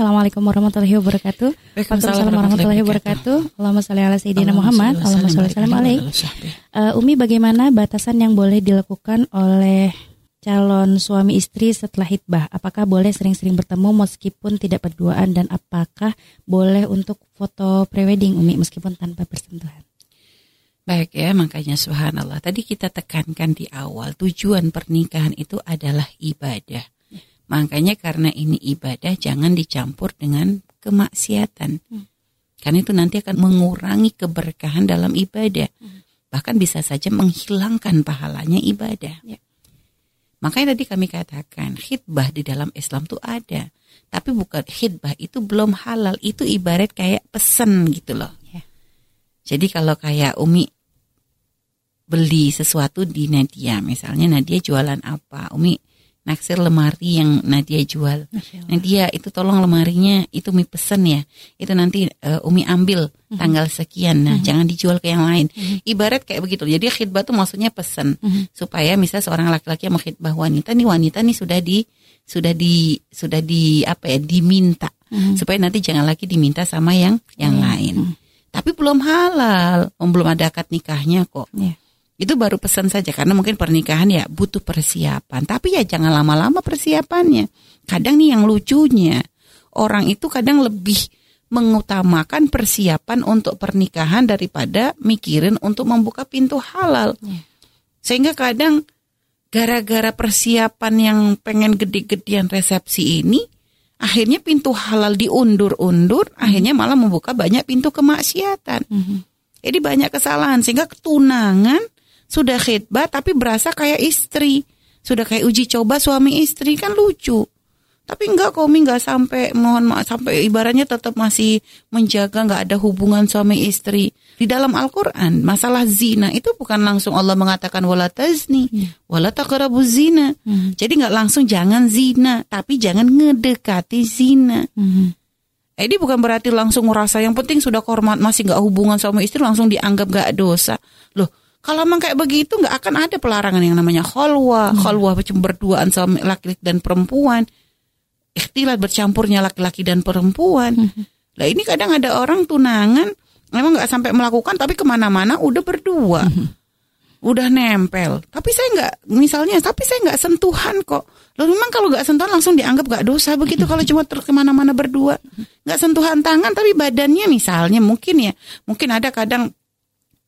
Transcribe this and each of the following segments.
Assalamualaikum warahmatullahi wabarakatuh. Waalaikumsalam warahmatullahi wabarakatuh. Allahumma shalli ala sayyidina Muhammad. Allahumma shalli salam alaih. Uh, Umi bagaimana batasan yang boleh dilakukan oleh calon suami istri setelah hitbah? Apakah boleh sering-sering bertemu meskipun tidak berduaan dan apakah boleh untuk foto prewedding Umi meskipun tanpa bersentuhan? Baik ya, makanya subhanallah. Tadi kita tekankan di awal, tujuan pernikahan itu adalah ibadah. Makanya karena ini ibadah jangan dicampur dengan kemaksiatan. Hmm. Karena itu nanti akan mengurangi keberkahan dalam ibadah. Hmm. Bahkan bisa saja menghilangkan pahalanya ibadah. Ya. Makanya tadi kami katakan khidbah di dalam Islam itu ada. Tapi bukan khidbah itu belum halal. Itu ibarat kayak pesan gitu loh. Ya. Jadi kalau kayak Umi beli sesuatu di Nadia. Misalnya Nadia jualan apa. Umi naksir lemari yang Nadia jual. Nadia itu tolong lemarinya itu Umi pesen ya. Itu nanti uh, Umi ambil uh-huh. tanggal sekian. Nah, uh-huh. jangan dijual ke yang lain. Uh-huh. Ibarat kayak begitu. Jadi khidbah itu maksudnya pesen uh-huh. supaya misalnya seorang laki-laki yang khidbah wanita nih wanita nih sudah di sudah di sudah di apa ya diminta uh-huh. supaya nanti jangan lagi diminta sama yang yang uh-huh. lain. Uh-huh. Tapi belum halal, belum ada akad nikahnya kok. Yeah. Itu baru pesan saja karena mungkin pernikahan ya butuh persiapan. Tapi ya jangan lama-lama persiapannya. Kadang nih yang lucunya orang itu kadang lebih mengutamakan persiapan untuk pernikahan daripada mikirin untuk membuka pintu halal. Ya. Sehingga kadang gara-gara persiapan yang pengen gede-gedean resepsi ini akhirnya pintu halal diundur-undur, akhirnya malah membuka banyak pintu kemaksiatan. Mm -hmm. Jadi banyak kesalahan sehingga ketunangan sudah khidbah tapi berasa kayak istri. Sudah kayak uji coba suami istri kan lucu. Tapi enggak komi enggak sampai mohon maaf sampai ibaratnya tetap masih menjaga enggak ada hubungan suami istri. Di dalam Al-Qur'an masalah zina itu bukan langsung Allah mengatakan wala tazni, hmm. wala taqrabu zina. Hmm. Jadi enggak langsung jangan zina, tapi jangan ngedekati zina. Hmm. Jadi bukan berarti langsung merasa yang penting sudah kormat masih enggak hubungan sama istri langsung dianggap enggak dosa. Loh, kalau memang kayak begitu nggak akan ada pelarangan yang namanya kholwa, hmm. kholwa berduaan sama laki-laki dan perempuan, ikhtilat bercampurnya laki-laki dan perempuan. Hmm. Lah ini kadang ada orang tunangan memang nggak sampai melakukan tapi ke mana-mana udah berdua, hmm. udah nempel. Tapi saya nggak, misalnya, tapi saya nggak sentuhan kok. Lalu memang kalau nggak sentuhan langsung dianggap nggak dosa begitu kalau cuma terus ke mana-mana berdua, nggak sentuhan tangan tapi badannya misalnya mungkin ya, mungkin ada kadang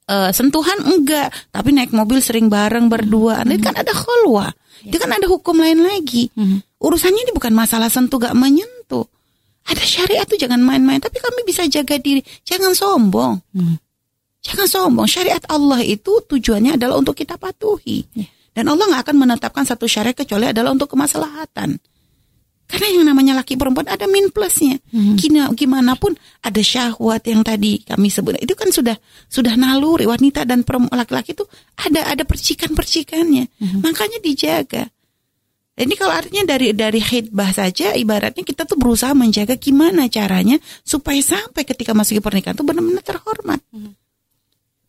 uh, sentuhan enggak, tapi naik mobil sering bareng berdua. Mm -hmm. kan ada kholwa. Yeah. Itu kan ada hukum lain lagi. Mm -hmm. Urusannya ini bukan masalah sentuh gak menyentuh. Ada syariat tuh jangan main-main, tapi kami bisa jaga diri. Jangan sombong. Mm. Jangan sombong. Syariat Allah itu tujuannya adalah untuk kita patuhi. Yeah. Dan Allah nggak akan menetapkan satu syariat kecuali adalah untuk kemaslahatan. Karena yang namanya laki perempuan ada min plusnya. Hmm. Gina, gimana pun ada syahwat yang tadi kami sebut itu kan sudah sudah naluri wanita dan laki-laki itu ada ada percikan-percikannya. Hmm. Makanya dijaga. Ini kalau artinya dari dari khidbah saja ibaratnya kita tuh berusaha menjaga gimana caranya supaya sampai ketika masuk ke pernikahan itu benar-benar terhormat. Hmm.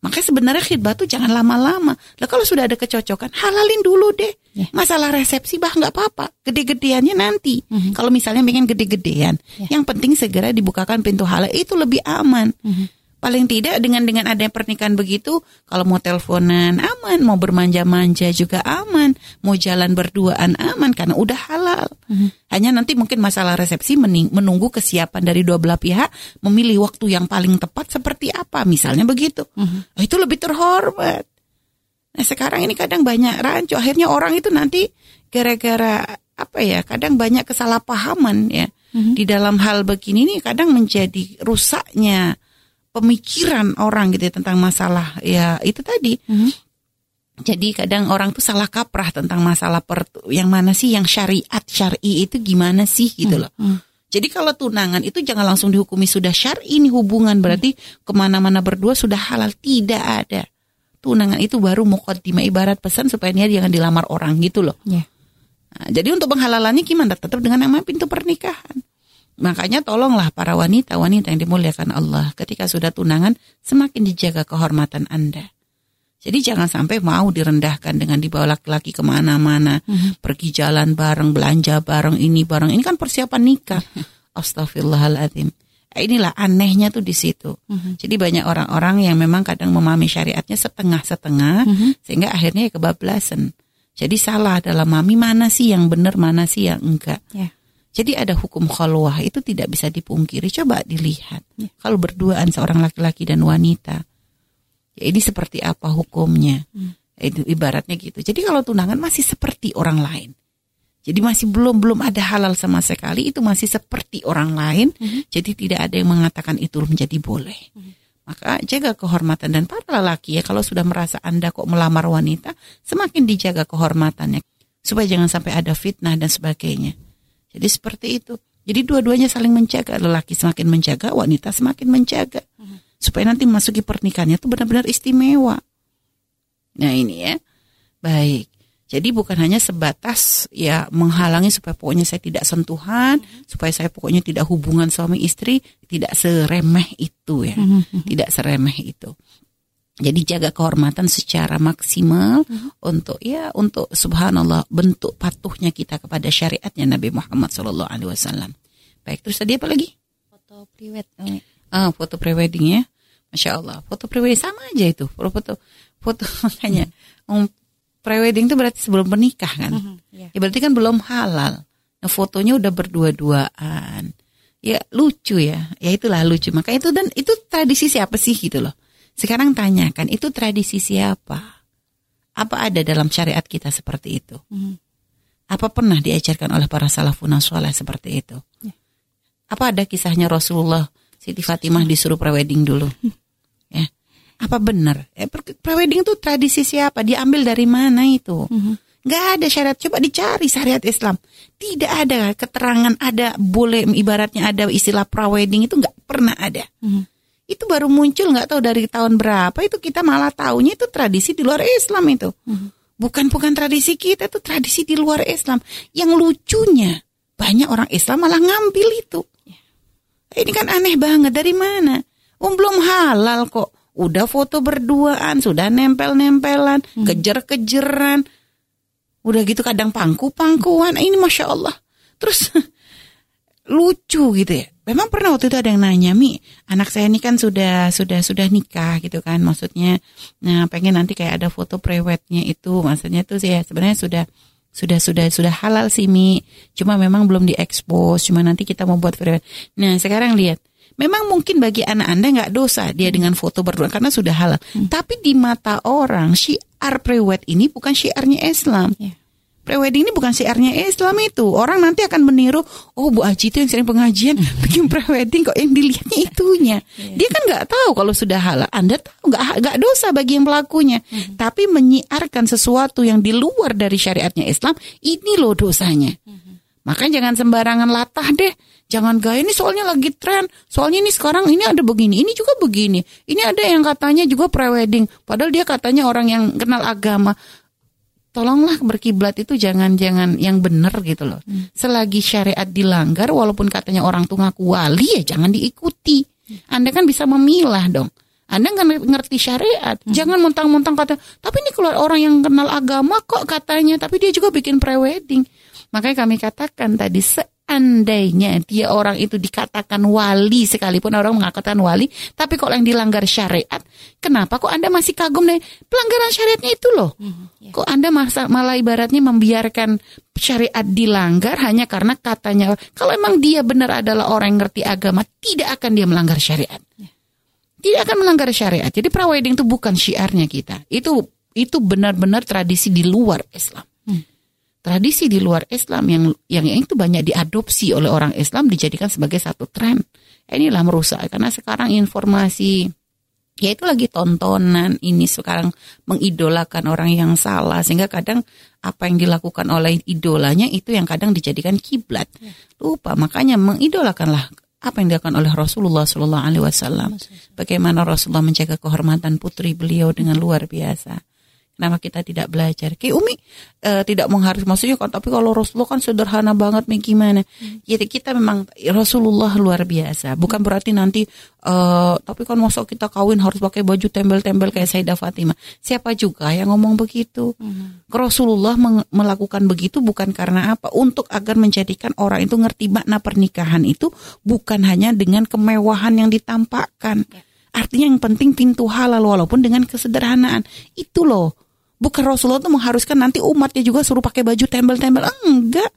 Makanya sebenarnya khidbah tuh jangan lama-lama. Lah kalau sudah ada kecocokan, halalin dulu deh. Yeah. Masalah resepsi bah nggak apa-apa. Gede-gedeannya nanti. Mm -hmm. Kalau misalnya pengen gede-gedean, yeah. yang penting segera dibukakan pintu halal itu lebih aman. Mm -hmm. Paling tidak dengan dengan adanya pernikahan begitu, kalau mau teleponan aman, mau bermanja-manja juga aman, mau jalan berduaan aman karena udah halal. Hmm. Hanya nanti mungkin masalah resepsi menunggu kesiapan dari dua belah pihak, memilih waktu yang paling tepat seperti apa, misalnya begitu. Hmm. Itu lebih terhormat. Nah sekarang ini kadang banyak rancu, akhirnya orang itu nanti gara-gara apa ya, kadang banyak kesalahpahaman ya. Hmm. Di dalam hal begini nih kadang menjadi rusaknya pemikiran orang gitu ya, tentang masalah ya itu tadi. Mm-hmm. Jadi kadang orang tuh salah kaprah tentang masalah per, yang mana sih yang syariat syari itu gimana sih gitu loh. Mm-hmm. Jadi kalau tunangan itu jangan langsung dihukumi sudah syari ini hubungan berarti ke mana-mana berdua sudah halal tidak ada. Tunangan itu baru mukaddimah ibarat pesan supaya dia jangan dilamar orang gitu loh. Yeah. Nah, jadi untuk penghalalannya gimana? Tetap dengan nama pintu pernikahan. Makanya tolonglah para wanita-wanita yang dimuliakan Allah ketika sudah tunangan semakin dijaga kehormatan Anda. Jadi jangan sampai mau direndahkan dengan dibawa laki-laki ke mana-mana, mm-hmm. pergi jalan bareng, belanja bareng, ini bareng. Ini kan persiapan nikah. Astaghfirullahaladzim. Inilah anehnya tuh di situ. Uh-huh. Jadi banyak orang-orang yang memang kadang memahami syariatnya setengah-setengah uh-huh. sehingga akhirnya ya kebablasan. Jadi salah dalam mami mana sih yang benar mana sih yang enggak. Yeah. Jadi ada hukum khalwah itu tidak bisa dipungkiri. Coba dilihat. Yeah. Kalau berduaan seorang laki-laki dan wanita, ya ini seperti apa hukumnya? Hmm. Itu ibaratnya gitu. Jadi kalau tunangan masih seperti orang lain. Jadi masih belum belum ada halal sama sekali itu masih seperti orang lain. Mm-hmm. Jadi tidak ada yang mengatakan itu menjadi boleh. Mm-hmm. Maka jaga kehormatan dan para lelaki ya kalau sudah merasa Anda kok melamar wanita, semakin dijaga kehormatannya supaya jangan sampai ada fitnah dan sebagainya. Jadi seperti itu. Jadi dua-duanya saling menjaga, lelaki semakin menjaga, wanita semakin menjaga. Mm-hmm. Supaya nanti masuki pernikahannya itu benar-benar istimewa. Nah ini ya. Baik. Jadi bukan hanya sebatas ya menghalangi supaya pokoknya saya tidak sentuhan, mm-hmm. supaya saya pokoknya tidak hubungan suami istri, tidak seremeh itu ya, mm-hmm. tidak seremeh itu. Jadi jaga kehormatan secara maksimal mm-hmm. untuk ya untuk subhanallah bentuk patuhnya kita kepada syariatnya Nabi Muhammad Shallallahu Alaihi Wasallam. Baik terus tadi apa lagi? Foto prewed. Ah foto prewedding ya, masya Allah. Foto prewedding sama aja itu. Foto foto makanya. Mm prewedding itu berarti sebelum menikah kan? Mm -hmm, yeah. Ya berarti kan belum halal. Nah, fotonya udah berdua-duaan. Ya lucu ya. Ya itulah lucu. Maka itu dan itu tradisi siapa sih gitu loh. Sekarang tanyakan itu tradisi siapa? Apa ada dalam syariat kita seperti itu? Mm -hmm. Apa pernah diajarkan oleh para salafun soleh seperti itu? Yeah. Apa ada kisahnya Rasulullah Siti Fatimah disuruh prewedding dulu? ya apa benar? Eh, prewedding itu tradisi siapa? Diambil dari mana itu? Mm-hmm. Gak ada syariat. Coba dicari syariat Islam. Tidak ada keterangan ada boleh ibaratnya ada istilah prewedding itu nggak pernah ada. Mm-hmm. Itu baru muncul nggak tahu dari tahun berapa itu kita malah tahunya itu tradisi di luar Islam itu. Mm-hmm. Bukan bukan tradisi kita itu tradisi di luar Islam. Yang lucunya banyak orang Islam malah ngambil itu. Ya. Ini kan aneh banget dari mana? Um belum halal kok udah foto berduaan, sudah nempel-nempelan, hmm. kejer-kejeran, udah gitu kadang pangku-pangkuan, ini masya Allah. Terus lucu gitu ya. Memang pernah waktu itu ada yang nanya, Mi, anak saya ini kan sudah sudah sudah nikah gitu kan, maksudnya, nah pengen nanti kayak ada foto prewednya itu, maksudnya tuh sih ya sebenarnya sudah sudah sudah sudah halal sih Mi, cuma memang belum diekspos, cuma nanti kita mau buat prewed. Nah sekarang lihat, Memang mungkin bagi anak Anda nggak dosa dia dengan foto berdua karena sudah halal. Hmm. Tapi di mata orang syiar prewed ini bukan syiarnya Islam. Yeah. Prewedding ini bukan syiarnya Islam itu. Orang nanti akan meniru, oh Bu Aji itu yang sering pengajian bikin prewedding kok yang dilihatnya itunya. Yeah. Dia kan nggak tahu kalau sudah halal. Anda tahu nggak nggak dosa bagi yang pelakunya. Hmm. Tapi menyiarkan sesuatu yang di luar dari syariatnya Islam, ini loh dosanya. Hmm. Makanya jangan sembarangan latah deh Jangan gaya ini soalnya lagi tren. Soalnya ini sekarang ini ada begini, ini juga begini. Ini ada yang katanya juga prewedding. Padahal dia katanya orang yang kenal agama. Tolonglah berkiblat itu jangan-jangan yang benar gitu loh. Hmm. Selagi syariat dilanggar walaupun katanya orang tuh ngaku wali ya jangan diikuti. Anda kan bisa memilah dong. Anda nggak ngerti syariat. Hmm. Jangan mentang-mentang kata, tapi ini keluar orang yang kenal agama kok katanya, tapi dia juga bikin prewedding. Makanya kami katakan tadi seandainya dia orang itu dikatakan wali sekalipun orang mengatakan wali, tapi kok yang dilanggar syariat, kenapa kok Anda masih kagum nih pelanggaran syariatnya itu loh? Mm-hmm, yeah. Kok Anda masa, malah ibaratnya membiarkan syariat dilanggar hanya karena katanya kalau emang dia benar adalah orang yang ngerti agama, tidak akan dia melanggar syariat. Yeah. Tidak akan melanggar syariat. Jadi prawedding itu bukan syiarnya kita. Itu itu benar-benar tradisi di luar Islam tradisi di luar Islam yang yang itu banyak diadopsi oleh orang Islam dijadikan sebagai satu tren. Inilah merusak karena sekarang informasi ya itu lagi tontonan ini sekarang mengidolakan orang yang salah sehingga kadang apa yang dilakukan oleh idolanya itu yang kadang dijadikan kiblat. Ya. Lupa makanya mengidolakanlah apa yang dilakukan oleh Rasulullah Shallallahu Alaihi Wasallam. Bagaimana Rasulullah menjaga kehormatan putri beliau dengan luar biasa Kenapa kita tidak belajar? Kayak Umi uh, tidak mengharus maksudnya kan tapi kalau Rasulullah kan sederhana banget nih gimana? Hmm. Jadi kita memang Rasulullah luar biasa. Bukan berarti nanti uh, tapi kan masa kita kawin harus pakai baju tembel-tembel kayak Sayyidah Fatimah. Siapa juga yang ngomong begitu? Hmm. Rasulullah melakukan begitu bukan karena apa? Untuk agar menjadikan orang itu ngerti makna pernikahan itu bukan hanya dengan kemewahan yang ditampakkan. Ya. Artinya yang penting pintu halal walaupun dengan kesederhanaan. Itu loh Bukan Rasulullah itu mengharuskan nanti umatnya juga suruh pakai baju tembel-tembel. Enggak.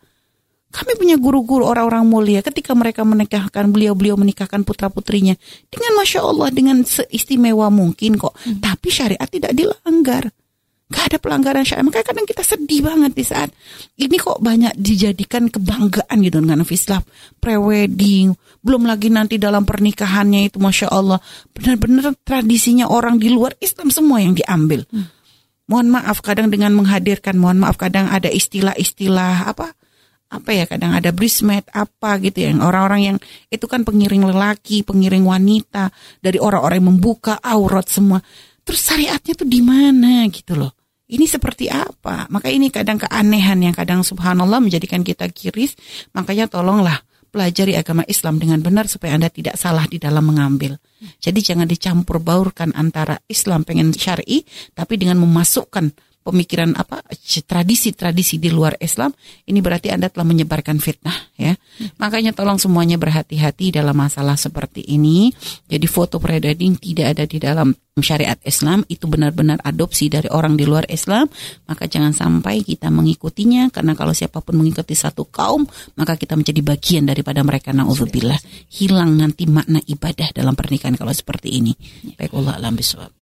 Kami punya guru-guru orang-orang mulia ketika mereka menikahkan beliau-beliau menikahkan putra-putrinya dengan masya Allah dengan seistimewa mungkin kok. Hmm. Tapi syariat tidak dilanggar. Gak ada pelanggaran syariat. Makanya kadang kita sedih banget di saat ini kok banyak dijadikan kebanggaan gitu dengan Islam. Prewedding, belum lagi nanti dalam pernikahannya itu Masya Allah. Benar-benar tradisinya orang di luar Islam semua yang diambil. Hmm mohon maaf kadang dengan menghadirkan mohon maaf kadang ada istilah-istilah apa? Apa ya kadang ada bridesmaid apa gitu ya. Orang-orang yang itu kan pengiring lelaki pengiring wanita dari orang-orang yang membuka aurat semua. Terus syariatnya tuh di mana gitu loh? Ini seperti apa? Maka ini kadang keanehan yang kadang subhanallah menjadikan kita kiris. Makanya tolonglah pelajari agama Islam dengan benar supaya Anda tidak salah di dalam mengambil. Jadi jangan dicampur baurkan antara Islam pengen syar'i tapi dengan memasukkan pemikiran apa tradisi-tradisi di luar Islam ini berarti Anda telah menyebarkan fitnah ya. Hmm. Makanya tolong semuanya berhati-hati dalam masalah seperti ini. Jadi foto prewedding tidak ada di dalam syariat Islam itu benar-benar adopsi dari orang di luar Islam, maka jangan sampai kita mengikutinya karena kalau siapa pun mengikuti satu kaum, maka kita menjadi bagian daripada mereka naudzubillah. Hilang nanti makna ibadah dalam pernikahan kalau seperti ini. Baik Allah alam bisawab.